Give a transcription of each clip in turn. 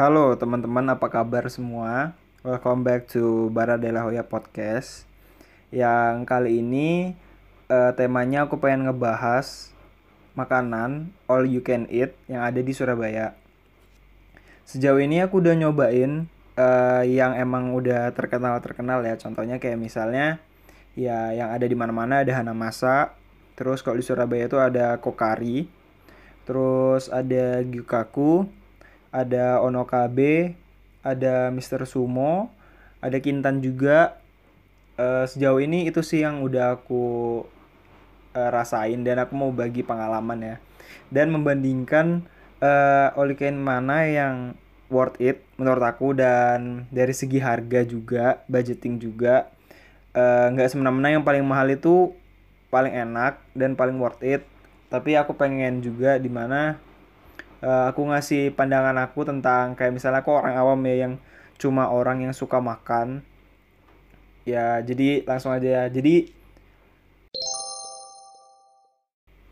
Halo teman-teman, apa kabar semua? Welcome back to Baradela Hoya Podcast. Yang kali ini eh, temanya aku pengen ngebahas makanan all you can eat yang ada di Surabaya. Sejauh ini aku udah nyobain eh, yang emang udah terkenal-terkenal ya. Contohnya kayak misalnya ya yang ada di mana-mana ada Hanamasa. Terus kalau di Surabaya itu ada Kokari. Terus ada Gyukaku, ada Onokabe, ada Mr. Sumo, ada Kintan juga. Eh, sejauh ini itu sih yang udah aku eh, rasain dan aku mau bagi pengalaman ya. Dan membandingkan eh you can eat mana yang worth it menurut aku dan dari segi harga juga, budgeting juga eh, nggak semena-mena yang paling mahal itu paling enak dan paling worth it. Tapi aku pengen juga di mana eh, aku ngasih pandangan aku tentang kayak misalnya aku orang awam ya yang cuma orang yang suka makan. Ya jadi langsung aja ya. Jadi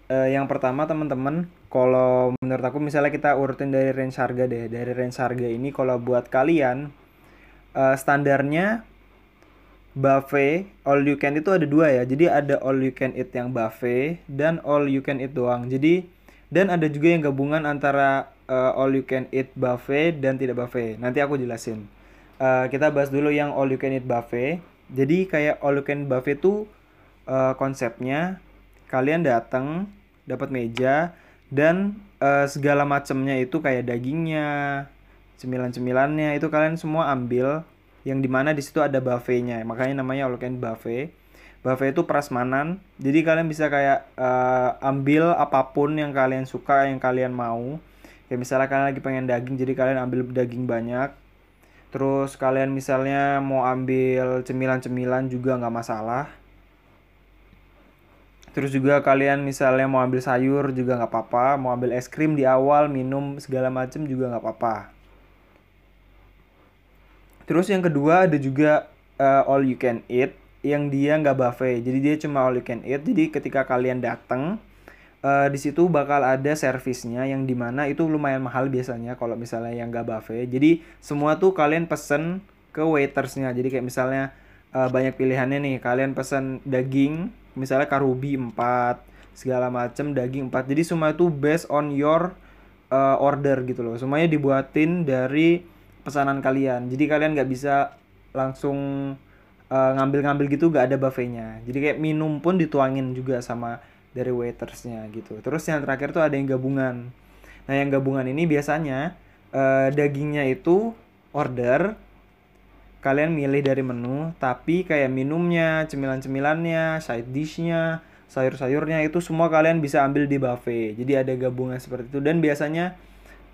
eh, yang pertama teman-teman kalau menurut aku misalnya kita urutin dari range harga deh. Dari range harga ini kalau buat kalian eh, standarnya buffet all you can itu ada dua ya. Jadi ada all you can eat yang buffet dan all you can eat doang. Jadi dan ada juga yang gabungan antara eh, all you can eat buffet dan tidak buffet. Nanti aku jelasin. Eh, kita bahas dulu yang all you can eat buffet. Jadi kayak all you can eat buffet tuh eh, konsepnya kalian datang dapat meja dan eh, segala macamnya itu kayak dagingnya cemilan-cemilannya itu kalian semua ambil yang di mana di situ ada buffetnya. Makanya namanya all you can eat buffet buffet itu prasmanan. Jadi kalian bisa kayak eh, ambil apa pun yang kalian suka yang kalian mau. Kayak misalnya kalian lagi pengen daging jadi kalian ambil daging banyak. Terus kalian misalnya mau ambil cemilan-cemilan juga nggak masalah. Terus juga kalian misalnya mau ambil sayur juga nggak apa-apa, mau ambil es krim di awal, minum segala macem juga nggak apa-apa. Terus yang kedua ada juga eh, all you can eat yang dia nggak buffet. Jadi dia cuma all you can eat. Jadi ketika kalian datang eh, di situ bakal ada servisnya yang di mana itu lumayan mahal biasanya kalau misalnya yang nggak buffet. Jadi semua tuh kalian pesen ke waitersnya. Jadi kayak misalnya eh, banyak pilihannya nih. Kalian pesen daging, misalnya karubi 4, segala macem daging 4. Jadi semua itu based on your eh, order gitu loh. Semuanya dibuatin dari pesanan kalian. Jadi kalian nggak bisa langsung eh, ngambil-ngambil gitu nggak ada buffetnya. Jadi kayak minum pun dituangin juga sama dari waitersnya gitu. Terus yang terakhir tuh ada yang gabungan. Nah yang gabungan ini biasanya eh, dagingnya itu order kalian milih dari menu tapi kayak minumnya cemilan-cemilannya side dishnya sayur-sayurnya itu semua kalian bisa ambil di buffet jadi ada gabungan seperti itu dan biasanya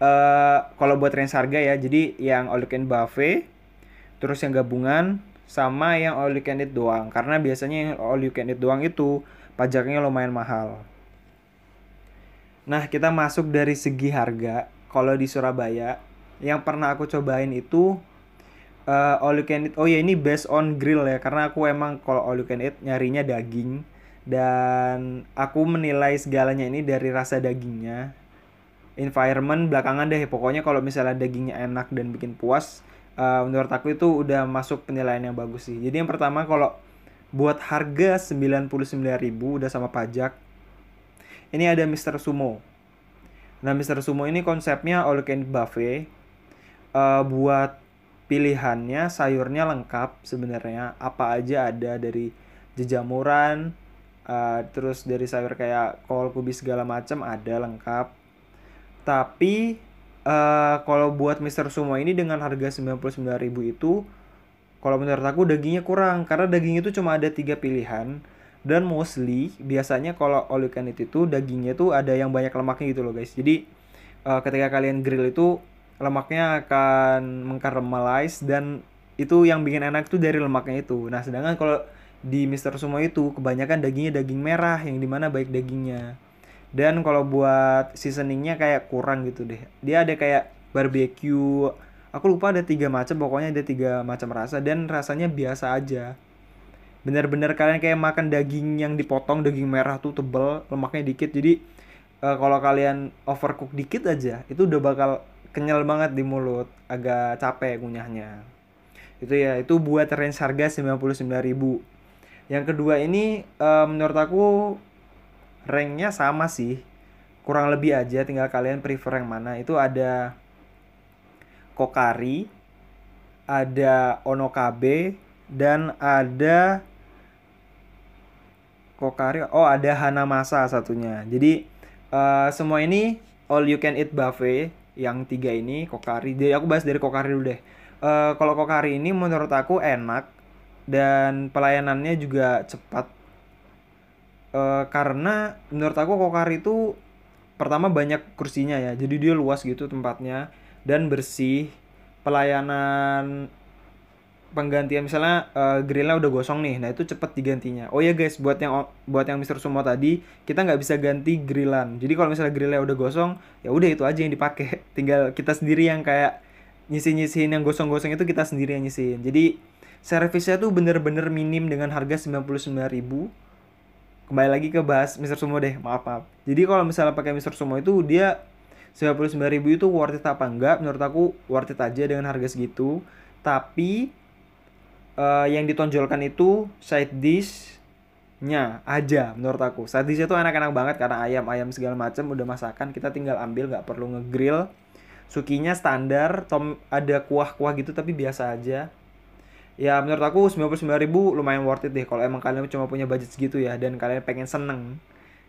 eh kalau buat range harga ya jadi yang all you can buffet terus yang gabungan sama yang all you can eat doang. Karena biasanya yang all you can eat doang itu pajaknya lumayan mahal. Nah kita masuk dari segi harga. Kalau di Surabaya yang pernah aku cobain itu eh, all you can eat. Oh ya ini based on grill ya. Karena aku emang kalau all you can eat nyarinya daging. Dan aku menilai segalanya ini dari rasa dagingnya. Environment belakangan deh. Pokoknya kalau misalnya dagingnya enak dan bikin puas eh, menurut aku itu udah masuk penilaian yang bagus sih. Jadi yang pertama kalau buat harga 99.000 udah sama pajak. Ini ada Mr. Sumo. Nah, Mr. Sumo ini konsepnya all you can eat buffet. Eh, buat pilihannya sayurnya lengkap sebenarnya apa aja ada dari jejamuran eh, terus dari sayur kayak kol kubis segala macam ada lengkap tapi eh, kalau buat Mr. Sumo ini dengan harga 99.000 itu kalau menurut aku dagingnya kurang karena daging itu cuma ada tiga pilihan dan mostly biasanya kalau all you can eat itu dagingnya tuh ada yang banyak lemaknya gitu loh guys jadi eh, ketika kalian grill itu lemaknya akan mengkaramelize dan itu yang bikin enak tuh dari lemaknya itu. Nah, sedangkan kalau di Mister Sumo itu kebanyakan dagingnya daging merah yang di mana baik dagingnya. Dan kalau buat seasoningnya kayak kurang gitu deh. Dia ada kayak barbecue. Aku lupa ada tiga macam, pokoknya ada tiga macam rasa dan rasanya biasa aja. Bener-bener kalian kayak makan daging yang dipotong daging merah tuh tebel, lemaknya dikit. Jadi eh, kalau kalian overcook dikit aja, itu udah bakal kenyal banget di mulut agak capek ngunyahnya itu ya itu buat range harga 99.000 yang kedua ini uh, menurut aku ranknya sama sih. Kurang lebih aja tinggal kalian prefer yang mana. Itu ada Kokari ada Onokabe dan ada Kokari oh ada Hanamasa satunya. Jadi uh, semua ini all you can eat buffet yang tiga ini Kokari. Jadi aku bahas dari Kokari dulu deh. Uh, kalau Kokari ini menurut aku enak dan pelayanannya juga cepat uh, karena menurut aku Kokari itu pertama banyak kursinya ya. Jadi dia luas gitu tempatnya dan bersih. Pelayanan penggantian misalnya uh, grillnya udah gosong nih nah itu cepet digantinya. Oh ya guys buat yang buat yang Mister Sumo tadi kita nggak bisa ganti grillan. Jadi kalau misalnya grillnya udah gosong ya udah itu aja yang dipakai. Tinggal kita sendiri yang kayak nyisi nyisiin yang gosong-gosong itu kita sendiri yang nyisiin jadi servisnya tuh bener-bener minim dengan harga 99.000 kembali lagi ke bahas Mister Sumo deh maaf maaf. Jadi kalau misalnya pakai Mister Sumo itu dia 99.000 itu worth it apa enggak? Menurut aku worth it aja dengan harga segitu. Tapi uh, yang ditonjolkan itu side dish-nya aja menurut aku. Side dish itu enak-enak banget karena ayam-ayam segala macam udah masakan kita tinggal ambil nggak perlu ngegrill. Sukinya standar tom ada kuah-kuah gitu tapi biasa aja ya menurut aku 99 ribu lumayan worth it deh kalau emang kalian cuma punya budget segitu ya dan kalian pengen seneng.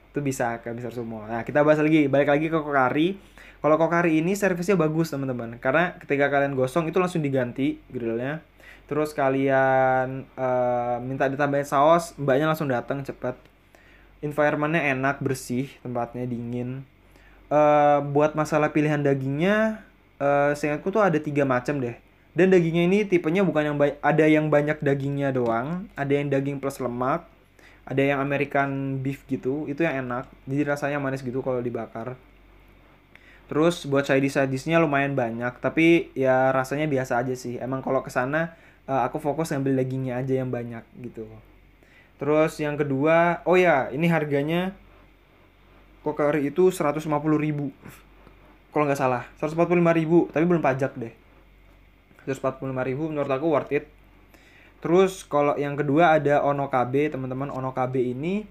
Itu bisa ke besar semua. Nah kita bahas lagi. Balik lagi ke kokari. Kalau kokari ini servisnya bagus teman-teman. Karena ketika kalian gosong itu langsung diganti grillnya. Terus kalian uh, minta ditambahin saus mbaknya langsung datang cepet. Environmentnya enak bersih tempatnya dingin. Uh, buat masalah pilihan dagingnya uh, seingatku tuh ada tiga macam deh dan dagingnya ini tipenya bukan yang ada yang banyak dagingnya doang, ada yang daging plus lemak, ada yang American beef gitu, itu yang enak. Jadi rasanya manis gitu kalau dibakar. Terus buat side dish side lumayan banyak, tapi ya rasanya biasa aja sih. Emang kalau ke sana uh, aku fokus ngambil dagingnya aja yang banyak gitu. Terus yang kedua, oh ya, ini harganya kokari itu 150.000. Kalau nggak salah, 145.000, tapi belum pajak deh 145 ribu menurut aku worth it. Terus kalau yang kedua ada Ono KB teman-teman. Ono KB ini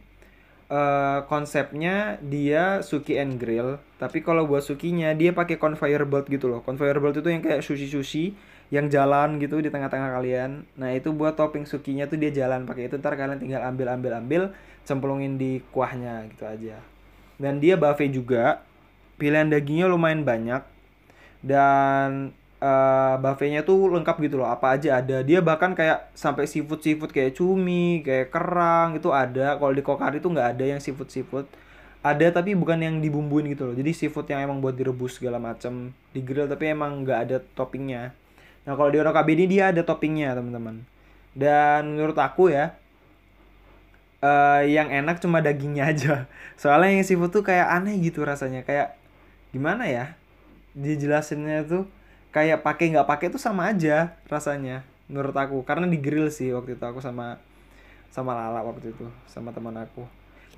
uh, konsepnya dia suki and grill. Tapi kalau buat sukinya dia pakai conveyor belt gitu loh. Conveyor belt itu yang kayak sushi sushi yang jalan gitu di tengah-tengah kalian. Nah itu buat topping sukinya tuh dia jalan pakai itu. Ntar kalian tinggal ambil ambil ambil cemplungin di kuahnya gitu aja. Dan dia buffet juga. Pilihan dagingnya lumayan banyak. Dan uh, buffetnya tuh lengkap gitu loh. Apa aja ada. Dia bahkan kayak sampai seafood seafood kayak cumi kayak kerang itu ada. Kalau di kokari tuh nggak ada yang seafood seafood ada tapi bukan yang dibumbuin gitu loh. Jadi seafood yang emang buat direbus segala macam di grill tapi emang nggak ada toppingnya. Nah kalau di Orokabe ini dia ada toppingnya teman-teman. Dan menurut aku ya uh, yang enak cuma dagingnya aja. Soalnya yang seafood tuh kayak aneh gitu rasanya. Kayak gimana ya? Dijelasinnya tuh kayak pakai nggak pakai tuh sama aja rasanya menurut aku. Karena di grill sih waktu itu aku sama sama Lala waktu itu sama teman aku.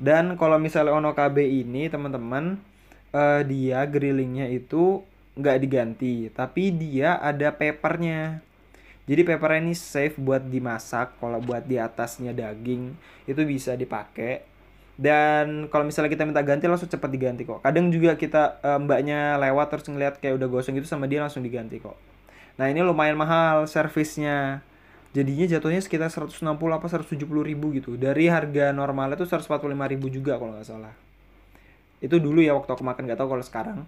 Dan kalau misalnya Ono KB ini teman-teman uh, dia grillingnya itu nggak diganti tapi dia ada papernya jadi paper ini safe buat dimasak kalau buat di atasnya daging itu bisa dipakai dan kalau misalnya kita minta ganti langsung cepat diganti kok. Kadang juga kita e, mbaknya lewat terus ngeliat kayak udah gosong gitu sama dia langsung diganti kok. Nah ini lumayan mahal servisnya. Jadinya jatuhnya sekitar 160 apa 170 ribu gitu. Dari harga normalnya tuh 145 ribu juga kalau nggak salah. Itu dulu ya waktu aku makan nggak tahu kalau sekarang.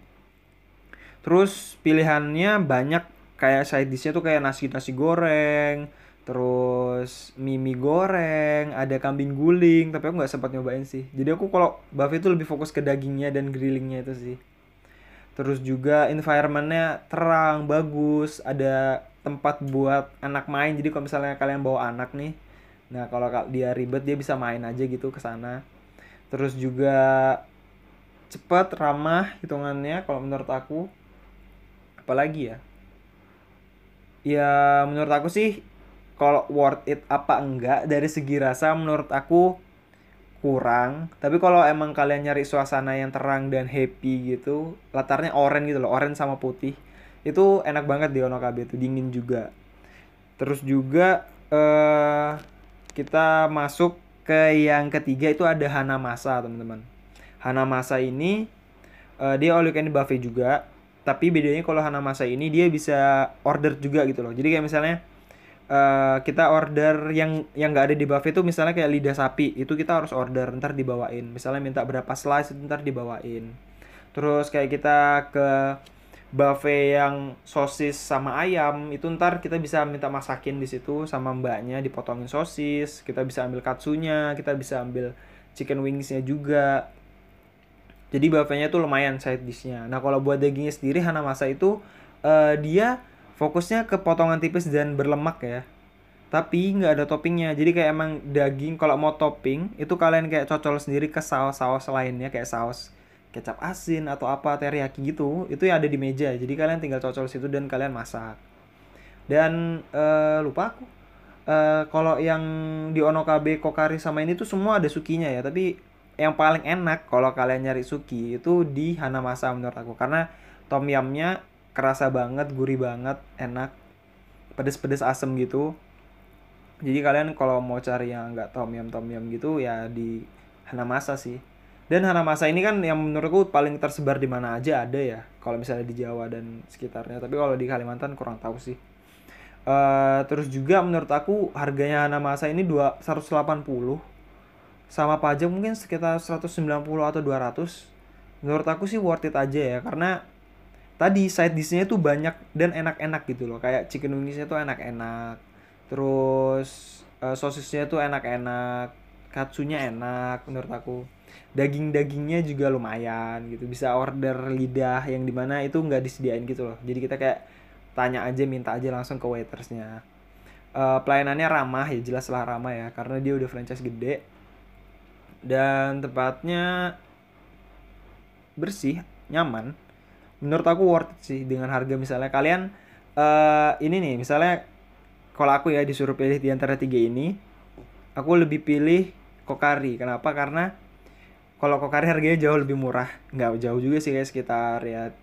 Terus pilihannya banyak. Kayak side dishnya tuh kayak nasi nasi goreng terus mie goreng, ada kambing guling, tapi aku nggak sempat nyobain sih. Jadi aku kalau buffet itu lebih fokus ke dagingnya dan grillingnya itu sih. Terus juga environmentnya terang, bagus, ada tempat buat anak main. Jadi kalau misalnya kalian bawa anak nih, nah kalau dia ribet dia bisa main aja gitu ke sana. Terus juga cepat, ramah hitungannya kalau menurut aku. Apalagi ya? Ya menurut aku sih kalau worth it apa enggak dari segi rasa menurut aku kurang. Tapi kalau emang kalian nyari suasana yang terang dan happy gitu latarnya oranye gitu loh oranye sama putih itu enak banget di Onokabe itu dingin juga. Terus juga eh kita masuk ke yang ketiga itu ada Hanamasa teman-teman. Hanamasa ini eh, dia all you can buffet juga. Tapi bedanya kalau Hanamasa ini dia bisa order juga gitu loh. Jadi kayak misalnya eh, kita order yang yang nggak ada di buffet itu misalnya kayak lidah sapi itu kita harus order ntar dibawain. Misalnya minta berapa slice ntar dibawain. Terus kayak kita ke buffet yang sosis sama ayam itu ntar kita bisa minta masakin di situ sama mbaknya dipotongin sosis kita bisa ambil katsunya kita bisa ambil chicken wingsnya juga. Jadi buffetnya tuh lumayan side dishnya. Nah kalau buat dagingnya sendiri Hanamasa itu eh, dia fokusnya ke potongan tipis dan berlemak ya. Tapi nggak ada toppingnya. Jadi kayak emang daging kalau mau topping itu kalian kayak cocol sendiri ke saus-saus lainnya kayak saus kecap asin atau apa teriyaki gitu. Itu yang ada di meja. Jadi kalian tinggal cocol situ dan kalian masak. Dan eh, lupa aku. Eh, kalau yang di Onokabe Kokari sama ini tuh semua ada sukinya ya. Tapi yang paling enak kalau kalian nyari suki itu di Hanamasa menurut aku. Karena tom yumnya kerasa banget gurih banget enak pedes-pedes asem gitu. Jadi kalian kalau mau cari yang nggak tom yum tom yum gitu ya di Hanamasa sih. Dan Hanamasa ini kan yang menurutku paling tersebar di mana aja ada ya kalau misalnya di Jawa dan sekitarnya. Tapi kalau di Kalimantan kurang tahu sih. Eh, terus juga menurut aku harganya Hanamasa ini dua 180 sama pajak mungkin sekitar 190 atau 200 menurut aku sih worth it aja ya karena tadi side dishnya tuh banyak dan enak-enak gitu loh. Kayak chicken wingsnya tuh enak-enak. Terus eh, sosisnya tuh enak-enak. Katsunya enak menurut aku. Daging-dagingnya juga lumayan gitu. Bisa order lidah yang di mana itu nggak disediain gitu loh. Jadi kita kayak tanya aja minta aja langsung ke waitersnya. Eh, pelayanannya ramah ya jelas lah ramah ya. Karena dia udah franchise gede. Dan tempatnya bersih nyaman menurut aku worth it sih dengan harga misalnya. Kalian eh ini nih misalnya kalau aku ya disuruh pilih di antara tiga ini aku lebih pilih Kokari. Kenapa? Karena kalau Kokari harganya jauh lebih murah. Nggak jauh juga sih kayak sekitar ya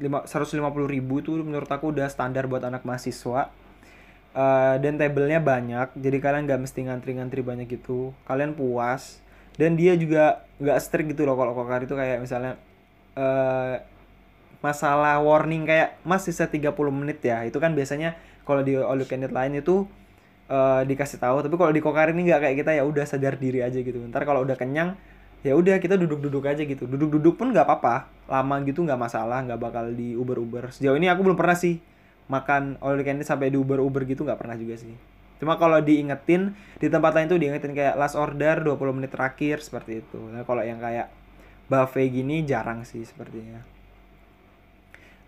lima 150 ribu itu menurut aku udah standar buat anak mahasiswa. Eh, dan tabelnya banyak jadi kalian nggak mesti ngantri-ngantri banyak gitu. Kalian puas dan dia juga nggak strict gitu loh kalau Kokari itu kayak misalnya eh masalah warning kayak mas sisa 30 menit ya. Itu kan biasanya kalau di all you can eat lain itu eh, dikasih tahu tapi kalau di Kokari ini nggak kayak kita ya udah sadar diri aja gitu. Ntar kalau udah kenyang ya udah kita duduk-duduk aja gitu. Duduk-duduk pun nggak apa-apa. Lama gitu nggak masalah nggak bakal di Uber-Uber. Sejauh ini aku belum pernah sih makan all you sampai di Uber-Uber gitu nggak pernah juga sih. Cuma kalau diingetin di tempat lain tuh diingetin kayak last order 20 menit terakhir seperti itu. Nah kalau yang kayak buffet gini jarang sih sepertinya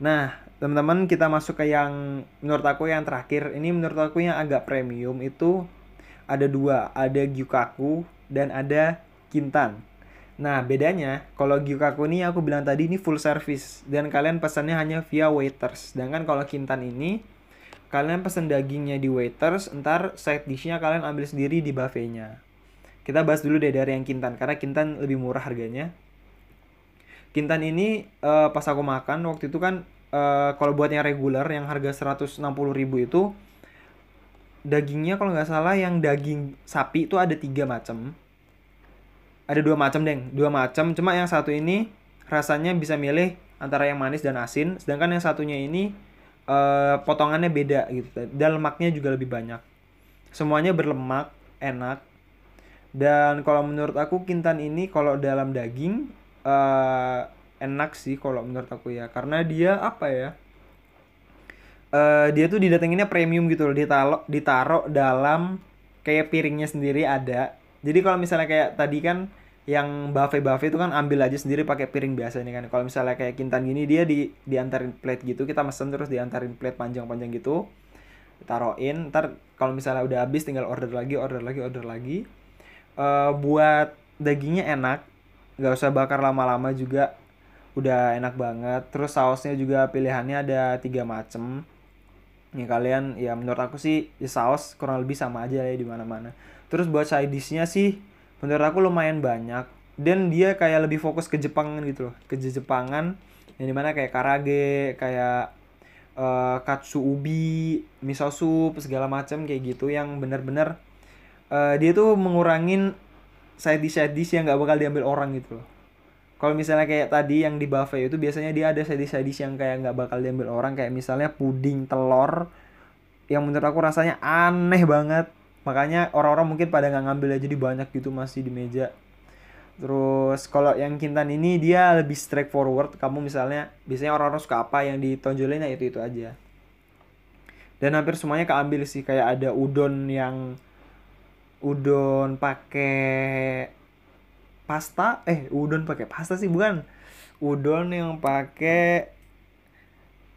Nah, teman-teman kita masuk ke yang menurut aku yang terakhir. Ini menurut aku yang agak premium itu ada dua, ada Gyukaku dan ada Kintan. Nah, bedanya kalau Gyukaku ini aku bilang tadi ini full service dan kalian pesannya hanya via waiters. Sedangkan kalau Kintan ini kalian pesan dagingnya di waiters, ntar side dishnya kalian ambil sendiri di buffetnya. Kita bahas dulu deh dari yang Kintan karena Kintan lebih murah harganya. Kintan ini eh, pas aku makan waktu itu kan eh, kalau buat yang regular yang harga 160.000 itu dagingnya kalau nggak salah yang daging sapi itu ada tiga macam. Ada dua macam deng, dua macam. Cuma yang satu ini rasanya bisa milih antara yang manis dan asin, sedangkan yang satunya ini eh, potongannya beda gitu. Dan lemaknya juga lebih banyak. Semuanya berlemak, enak. Dan kalau menurut aku Kintan ini kalau dalam daging eh enak sih kalau menurut aku ya. Karena dia apa ya eh dia tuh didatanginnya premium gitu loh. Ditaro ditaro dalam kayak piringnya sendiri ada. Jadi kalau misalnya kayak tadi kan yang buffet buffet itu kan ambil aja sendiri pakai piring biasa ini kan. Kalau misalnya kayak kintan gini dia di diantarin plate gitu kita mesen terus diantarin plate panjang-panjang gitu. Taruhin ntar kalau misalnya udah habis tinggal order lagi order lagi order lagi. Eh buat dagingnya enak nggak usah bakar lama-lama juga. Udah enak banget. Terus sausnya juga pilihannya ada tiga macem. Ya kalian ya menurut aku sih ya saus kurang lebih sama aja ya di mana-mana. Terus buat side dishnya sih menurut aku lumayan banyak. Dan dia kayak lebih fokus ke Jepangan gitu loh. Ke Jepangan. Yang di mana kayak karage kayak uh, katsu ubi miso soup segala macam kayak gitu yang benar-benar uh, dia tuh mengurangin side side dish yang nggak bakal diambil orang gitu loh. Kalau misalnya kayak tadi yang di buffet itu biasanya dia ada side side dish yang kayak nggak bakal diambil orang. Kayak misalnya puding telur yang menurut aku rasanya aneh banget. Makanya orang-orang mungkin pada nggak ngambil aja di banyak gitu masih di meja. Terus kalau yang kintan ini dia lebih straightforward. Kamu misalnya biasanya orang-orang suka apa yang ditonjolin ya itu itu aja. Dan hampir semuanya keambil sih. Kayak ada udon yang udon pakai pasta? Eh udon pakai pasta sih bukan. Udon yang pakai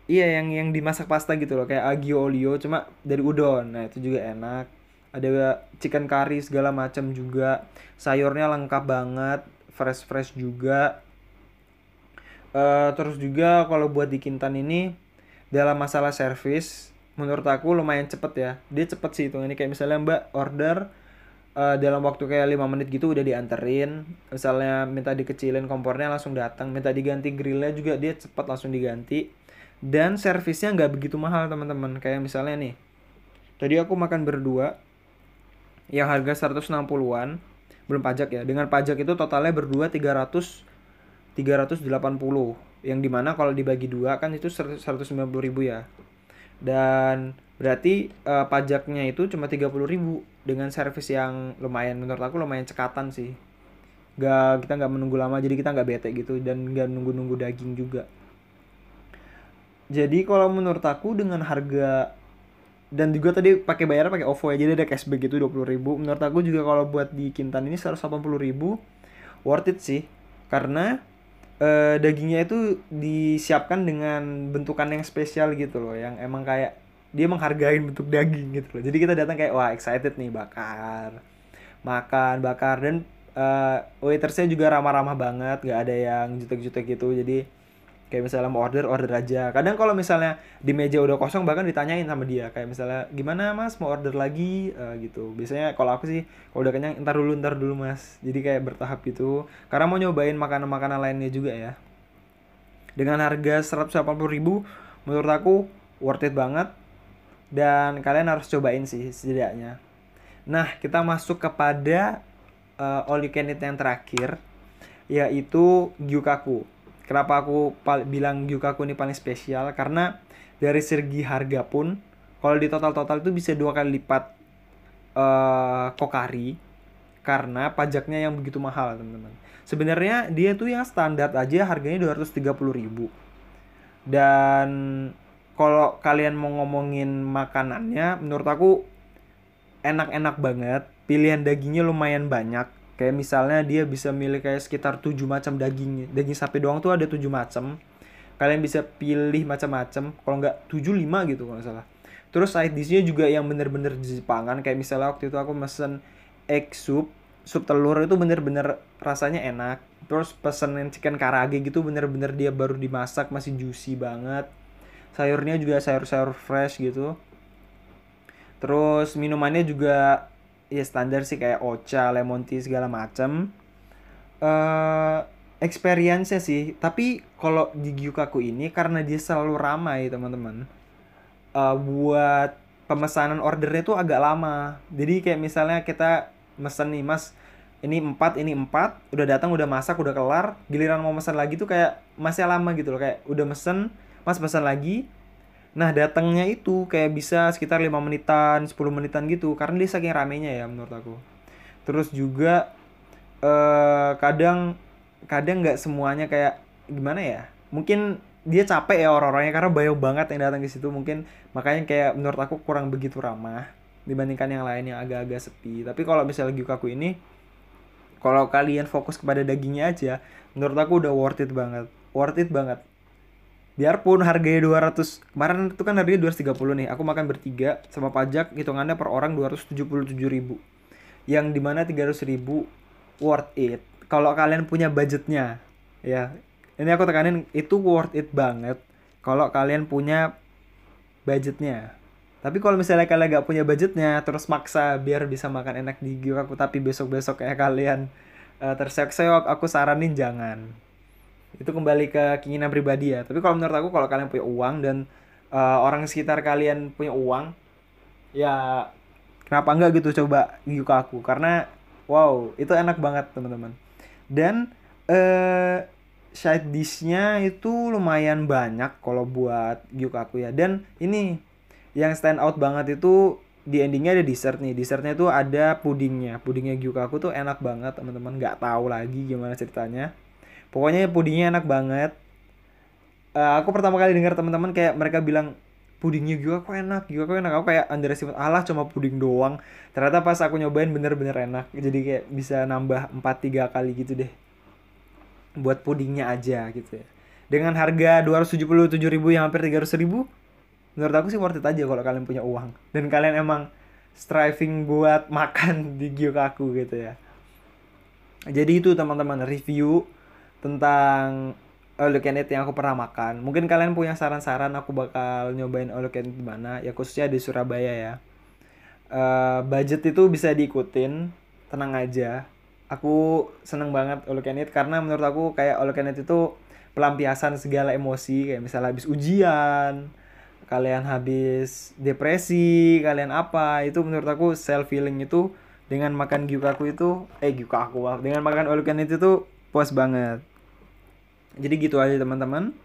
iya yang yang dimasak pasta gitu loh kayak agio olio cuma dari udon. Nah itu juga enak. Ada chicken curry segala macam juga. Sayurnya lengkap banget fresh fresh juga. Uh, terus juga kalau buat di Kintan ini dalam masalah service menurut aku lumayan cepet ya. Dia cepet sih itu ini kayak misalnya mbak order uh, dalam waktu kayak lima menit gitu udah dianterin. Misalnya minta dikecilin kompornya langsung datang. Minta diganti grillnya juga dia cepet langsung diganti. Dan servisnya nggak begitu mahal teman-teman. Kayak misalnya nih tadi aku makan berdua yang harga 160-an belum pajak ya. Dengan pajak itu totalnya berdua 300 380 yang di mana kalau dibagi dua kan itu 190 ribu ya. Dan berarti uh, pajaknya itu cuma 30 ribu dengan servis yang lumayan menurut aku lumayan cekatan sih. Gak kita nggak menunggu lama jadi kita nggak bete gitu dan nggak nunggu-nunggu daging juga. Jadi kalau menurut aku dengan harga dan juga tadi pakai bayar pakai OVO ya jadi ada cashback gitu dua puluh ribu. Menurut aku juga kalau buat di Kintan ini seratus delapan puluh ribu worth it sih. Karena uh, dagingnya itu disiapkan dengan bentukan yang spesial gitu loh yang emang kayak dia menghargai bentuk daging gitu loh. Jadi kita datang kayak wah excited nih bakar makan bakar. Dan uh, waitersnya juga ramah-ramah banget gak ada yang jutek-jutek gitu. Jadi kayak misalnya mau order order aja. Kadang kalau misalnya di meja udah kosong bahkan ditanyain sama dia. Kayak misalnya gimana mas? Mau order lagi? Uh, gitu. Biasanya kalau aku sih kalau udah kenyang ntar dulu ntar dulu mas. Jadi kayak bertahap gitu. Karena mau nyobain makanan-makanan lainnya juga ya. Dengan harga 180 ribu menurut aku worth it banget dan kalian harus cobain sih setidaknya nah kita masuk kepada uh, all you can eat yang terakhir yaitu gyukaku Kenapa aku bilang Gyukaku ini paling spesial? Karena dari segi harga pun, kalau di total-total itu bisa dua kali lipat uh, Kokari karena pajaknya yang begitu mahal teman-teman. Sebenarnya dia tuh yang standar aja harganya 230 ribu. Dan kalau kalian mau ngomongin makanannya, menurut aku enak-enak banget. Pilihan dagingnya lumayan banyak. Kayak misalnya dia bisa milih kayak sekitar tujuh macam daging daging sapi doang tuh ada tujuh macam. Kalian bisa pilih macam-macam. Kalau nggak tujuh lima gitu kalau salah. Terus side dishnya juga yang bener-bener Jepangan. Kayak misalnya waktu itu aku mesen egg soup. Sup telur itu bener-bener rasanya enak. Terus pesenin chicken karage gitu bener-bener dia baru dimasak masih juicy banget sayurnya juga sayur-sayur fresh gitu terus minumannya juga ya standar sih kayak ocha, lemon tea segala macam. Eh uh, experience sih, tapi kalau di Gyukaku ini karena dia selalu ramai teman-teman. Uh, buat pemesanan ordernya tuh agak lama. Jadi kayak misalnya kita mesen nih, Mas, ini empat ini empat udah datang udah masak udah kelar giliran mau pesan lagi tuh kayak masih lama gitu loh kayak udah mesen mas pesan lagi Nah datangnya itu kayak bisa sekitar lima menitan, 10 menitan gitu karena dia saking ramenya ya menurut aku. Terus juga eh kadang kadang nggak semuanya kayak gimana ya? Mungkin dia capek ya orang-orangnya karena banyak banget yang datang ke situ mungkin makanya kayak menurut aku kurang begitu ramah dibandingkan yang lain yang agak-agak sepi. Tapi kalau misalnya Gyukaku ini kalau kalian fokus kepada dagingnya aja, menurut aku udah worth it banget. Worth it banget biarpun harganya 200 kemarin itu kan harganya 230 nih aku makan bertiga sama pajak hitungannya per orang 277 ribu. Yang di mana 300 ribu worth it kalau kalian punya budgetnya ya. Ini aku tekanin itu worth it banget kalau kalian punya budgetnya. Tapi kalau misalnya kalian gak punya budgetnya terus maksa biar bisa makan enak di aku tapi besok besok kayak kalian uh, terseok-seok aku saranin jangan itu kembali ke keinginan pribadi ya. Tapi kalau menurut aku kalau kalian punya uang dan uh, orang sekitar kalian punya uang ya kenapa enggak gitu coba gyukaku karena wow itu enak banget teman-teman. Dan eh side dishnya itu lumayan banyak kalau buat gyukaku ya. Dan ini yang stand out banget itu di endingnya ada dessert nih. Dessertnya itu ada pudingnya. Pudingnya gyukaku tuh enak banget teman-teman. Nggak tahu lagi gimana ceritanya pokoknya pudingnya enak banget. Uh, aku pertama kali dengar teman-teman kayak mereka bilang pudingnya juga kok enak? Juga kok enak? Aku kayak underestimate Allah cuma puding doang. Ternyata pas aku nyobain bener-bener enak. Jadi kayak bisa nambah 4-3 kali gitu deh. Buat pudingnya aja gitu ya. Dengan harga 277 ribu yang hampir 300 ribu menurut aku sih worth it aja kalau kalian punya uang. Dan kalian emang striving buat makan di Gyokaku gitu ya. Jadi itu teman-teman review tentang all you can eat yang aku pernah makan. Mungkin kalian punya saran-saran aku bakal nyobain all you can eat di mana, ya khususnya di Surabaya ya. Uh, budget itu bisa diikutin, tenang aja. Aku seneng banget all you can eat karena menurut aku kayak all you can eat itu pelampiasan segala emosi kayak misalnya habis ujian, kalian habis depresi, kalian apa, itu menurut aku self healing itu dengan makan gyukaku itu eh gyukaku dengan makan all you can eat itu puas banget jadi gitu aja teman-teman.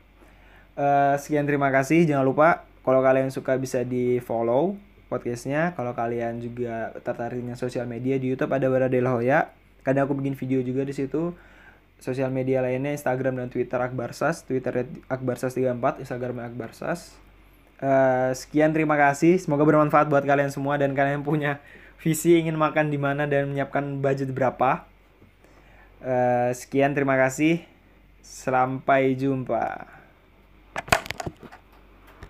Uh, sekian terima kasih. Jangan lupa kalau kalian suka bisa di follow podcastnya. Kalau kalian juga tertarik dengan sosial media di YouTube ada Baradel Hoya. Kadang aku bikin video juga di situ. Sosial media lainnya Instagram dan Twitter Akbarsas. Twitter Akbarsas34 Instagram Akbarsas. Uh, sekian terima kasih. Semoga bermanfaat buat kalian semua dan kalian punya visi ingin makan di mana dan menyiapkan budget berapa. Uh, sekian terima kasih Sampai jumpa.